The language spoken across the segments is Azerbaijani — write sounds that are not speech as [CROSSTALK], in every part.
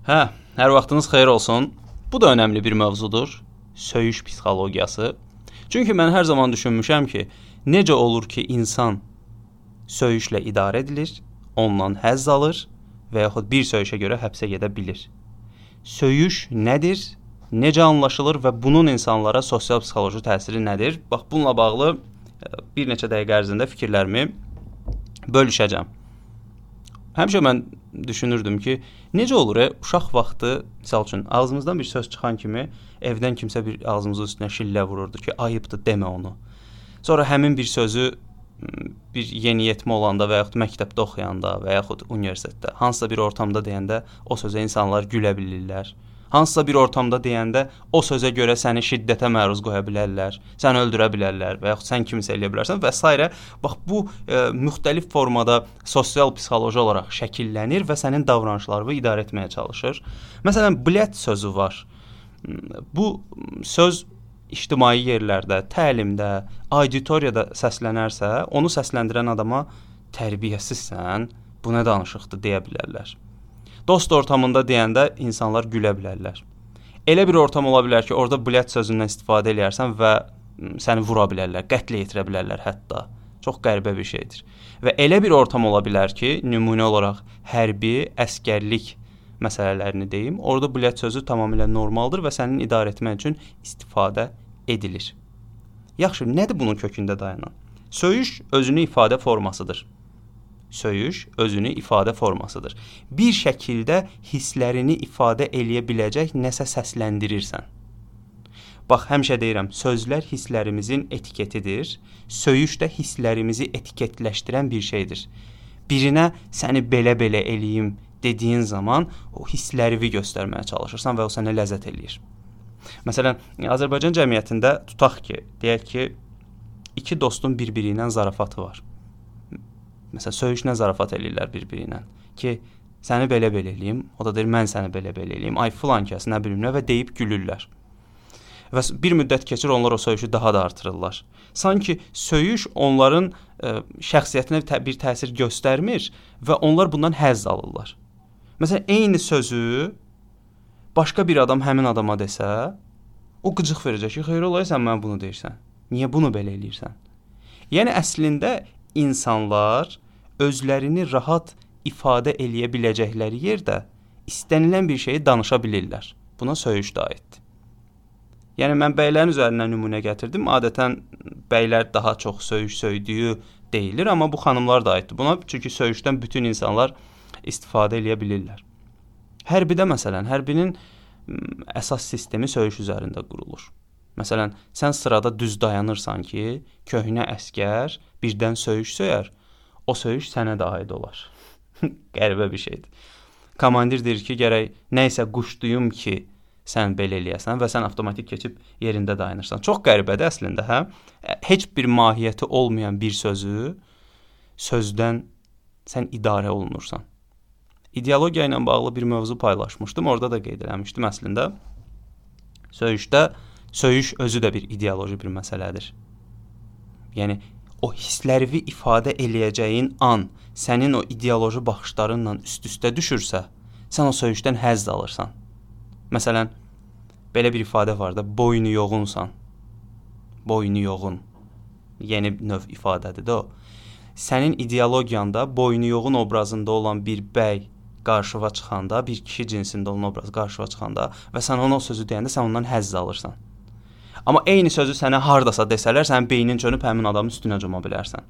Hə, hər vaxtınız xeyir olsun. Bu da önəmli bir mövzudur. Söyüş psixologiyası. Çünki mən hər zaman düşünmüşəm ki, necə olur ki, insan söyüşlə idarə edilir, ondan həzz alır və yaxud bir söyüşə görə həbsə gedə bilir. Söyüş nədir? Necə anlaşılır və bunun insanlara sosial psixoloji təsiri nədir? Bax bununla bağlı e, bir neçə dəqiqə ərzində fikirlərimi bölüşəcəm. Həmişə mən düşünürdüm ki, necə olur e, uşaq vaxtı, məsəl üçün, ağzımızdan bir söz çıxan kimi evdən kimsə bir ağzımızın üstünə şillə vururdu ki, ayıbdır demə onu. Sonra həmin bir sözü bir yeniyetmə olanda və yaxud məktəbdə oxuyanda və yaxud universitetdə hansısa bir ortamda deyəndə o sözə insanlar gülə bilirlər. Hansısa bir ortamda deyəndə o sözə görə səni şiddətə məruz qoya bilərlər, səni öldürə bilərlər və yaxud sən kimisə eləyə bilərsən və s. Bax bu e, müxtəlif formada sosial psixoloji olaraq şəkillənir və sənin davranışlarını idarə etməyə çalışır. Məsələn, blet sözü var. Bu söz ictimai yerlərdə, təlimdə, auditoriyada səslənərsə, onu səsləndirən adama tərbiyəsizsən, bu nə danışıqdır deyə bilərlər. Dost ortamında deyəndə insanlar gülə bilərlər. Elə bir ortam ola bilər ki, orada blet sözündən istifadə eləyərsən və səni vura bilərlər, qətl yetirə bilərlər hətta. Çox qəribə bir şeydir. Və elə bir ortam ola bilər ki, nümunə olaraq hərbi, əskərlik məsələlərini deyim. Orada blet sözü tamamilə normaldır və sənin idarə etmək üçün istifadə edilir. Yaxşı, nədir bunun kökündə dayanan? Söyüş özünü ifadə formasıdır. Söyüş özünü ifadə formasıdır. Bir şəkildə hisslərini ifadə eləyə biləcək nəsə səsləndirirsən. Bax, həmişə deyirəm, sözlər hisslərimizin etiketidir. Söyüş də hisslərimizi etiketləşdirən bir şeydir. Birinə səni belə-belə eləyim dediyin zaman o hisslərini göstərməyə çalışırsan və o sənə ləzzət eləyir. Məsələn, Azərbaycan cəmiyyətində tutaq ki, deyək ki, iki dostun bir-biri ilə zarafatı var. Məsələn, söyüşlə zarafat eləyirlər bir-biri ilə ki, səni belə-belə eləyim, o da deyir mən səni belə-belə eləyim. Ay filan kəs nə bilim nə və deyib gülürlər. Və bir müddət keçir onlar o söyüşü daha da artırırlar. Sanki söyüş onların ə, şəxsiyyətinə tə bir təsir göstərmir və onlar bundan həzz alırlar. Məsələn, eyni sözü başqa bir adam həmin adama desə, o qıcıq verəcək ki, xeyr olaysa sən mənə bunu deyirsən. Niyə bunu belə eləyirsən? Yəni əslində insanlar özlərini rahat ifadə eləyə biləcəkləri yerdə istənilən bir şeyi danışa bilirlər. Buna söyüş də aiddir. Yəni mən bəylərin üzərindən nümunə gətirdim. Adətən bəylər daha çox söyüş söydüyü deyilir, amma bu xanımlar da aiddir. Buna çünki söyüşdən bütün insanlar istifadə eləyə bilirlər. Hərbidə məsələn, hərbinin əsas sistemi söyüş üzərində qurulur. Məsələn, sən sırada düz dayanırsan ki, köhnə əskər birdən söyüş söyər, o söyüş sənə də aid olar. [LAUGHS] Qəribə bir şeydir. Komandir deyir ki, gərək nə isə quşduyum ki, sən belə eləyəsən və sən avtomatik keçib yerində dayanırsan. Çox qəribədir əslində, hə? Heç bir mahiyyəti olmayan bir sözü sözdən sən idarə olunursan ideologiya ilə bağlı bir mövzu paylaşmışdım. Orada da qeyd eləmişdim əslində. Söyüşdə söyüş özü də bir ideoloji bir məsələdir. Yəni o hisslərini ifadə eləyəcəyin an sənin o ideoloji baxışlarınla üst-üstə düşürsə, sən o söyüşdən həzz alırsan. Məsələn, belə bir ifadə var da, boynu yoğunsan. Boynu yoğun. Yeni növ ifadədir də o. Sənin ideologiyanda boynu yoğun obrazında olan bir bəy qarşıva çıxanda, bir kişi cinsində olan obraz qarşıva çıxanda və sən ona o sözü deyəndə sən ondan həzz alırsan. Amma eyni sözü sənə hardasa desələr, sənin beynin çönüb həmin adamın üstünə cuma bilərsən.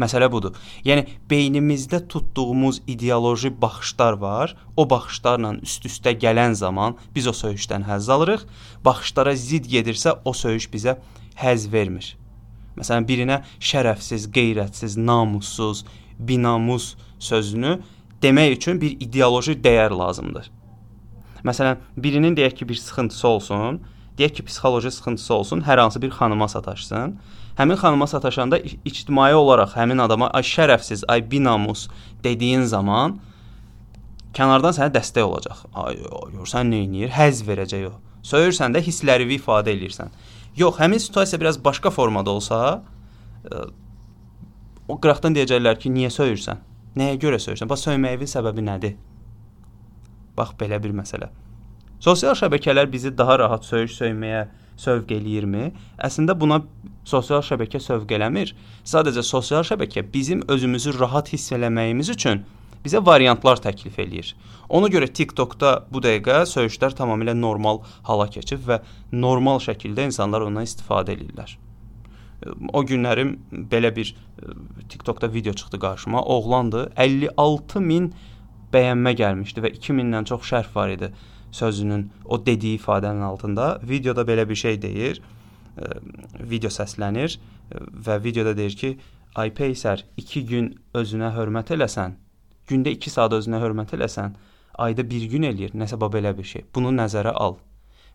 Məsələ budur. Yəni beynimizdə tutduğumuz ideoloji baxışlar var. O baxışlarla üst-üstə gələn zaman biz o söyüşdən həzz alırıq. Baxışlara zidd gedirsə, o söyüş bizə həzz vermir. Məsələn, birinə şərəfsiz, qeyrətsiz, namussuz, binamus sözünü demək üçün bir ideoloji dəyər lazımdır. Məsələn, birinin deyək ki, bir sıxıntısı olsun, deyək ki, psixoloji sıxıntısı olsun, hər hansı bir xanıma sataşsın. Həmin xanıma sataşanda ictimai olaraq həmin adama ay şərəfsiz, ay binamus dediyin zaman kənardan sənə dəstək olacaq. Ay, görsən nə edir? Həzz verəcək o. Söyürsən də hisslərini ifadə eləyirsən. Yox, həmin situasiya biraz başqa formada olsa, ə, o qıraqdan deyəcəklər ki, niyə söyürsən? Nəyə görə söyürsən? Bax söyməyinin səbəbi nədir? Bax belə bir məsələ. Sosial şəbəkələr bizi daha rahat söyüş söyməyə sövq eləyirmi? Əslində buna sosial şəbəkə sövq eləmir. Sadəcə sosial şəbəkə bizim özümüzü rahat hiss eləməyimiz üçün bizə variantlar təklif eləyir. Ona görə TikTokda bu dəqiqə söyüşlər tamamilə normal hala keçib və normal şəkildə insanlar ondan istifadə edirlər. O günlərim belə bir TikTokda video çıxdı qarşıma. Oğlandı. 56 min bəyənmə gəlmişdi və 2000-dən çox şərh var idi sözünün o dediyi ifadənin altında. Videoda belə bir şey deyir. Video səslənir və videoda deyir ki, ay Peysər 2 gün özünə hörmət eləsən, gündə 2 saat özünə hörmət eləsən, ayda 1 gün eləyir, nəsə belə bir şey. Bunu nəzərə al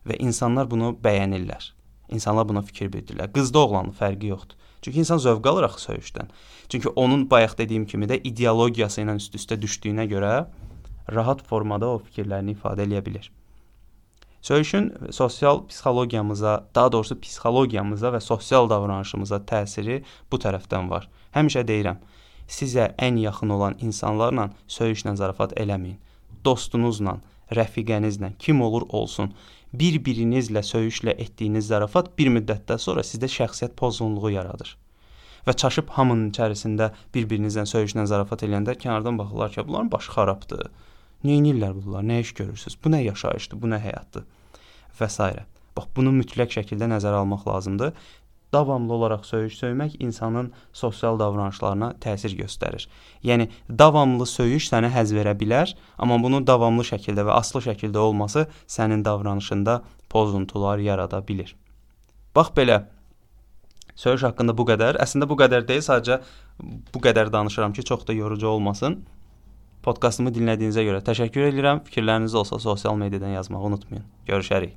və insanlar bunu bəyənirlər. İnsanlar buna fikir bildirirlər. Qızda oğlanın fərqi yoxdur. Çünki insan zövq alır axı söyüşdən. Çünki onun bayaq dediyim kimi də ideologiyası ilə üst-üstə düşdüyünə görə rahat formada o fikirlərini ifadə edə bilər. Söyüşün sosial psixologiyamıza, daha doğrusu psixologiyamıza və sosial davranışımıza təsiri bu tərəfdən var. Həmişə deyirəm, sizə ən yaxın olan insanlarla söyüşlə zarafat eləməyin. Dostunuzla, rəfiqənizlə, kim olur olsun, bir-birinizlə söyüşlə etdiyiniz zarafat bir müddətdən sonra sizdə şəxsiyyət pozğunluğu yaradır və çaşıb hamının içərisində bir-birinizlə söyüşlə zarafat eləyəndə kənardan baxırlar ki, bunların başı xarabdır. Neynirlər bunlar? Nə iş görürsüz? Bu nə yaşayışdır? Bu nə həyatdır? Və s. Bax, bunu mütləq şəkildə nəzərə almaq lazımdır. Davamlı olaraq söyüş söymək insanın sosial davranışlarına təsir göstərir. Yəni davamlı söyüş sənə həzz verə bilər, amma bunun davamlı şəkildə və aslı şəkildə olması sənin davranışında pozuntular yarada bilər. Bax belə Söyüş haqqında bu qədər. Əslində bu qədər deyil, sadəcə bu qədər danışıram ki, çox da yorucu olmasın. Podkastımı dinlədiyinizə görə təşəkkür edirəm. Fikirləriniz olsa sosial mediadan yazmağı unutmayın. Görüşərik.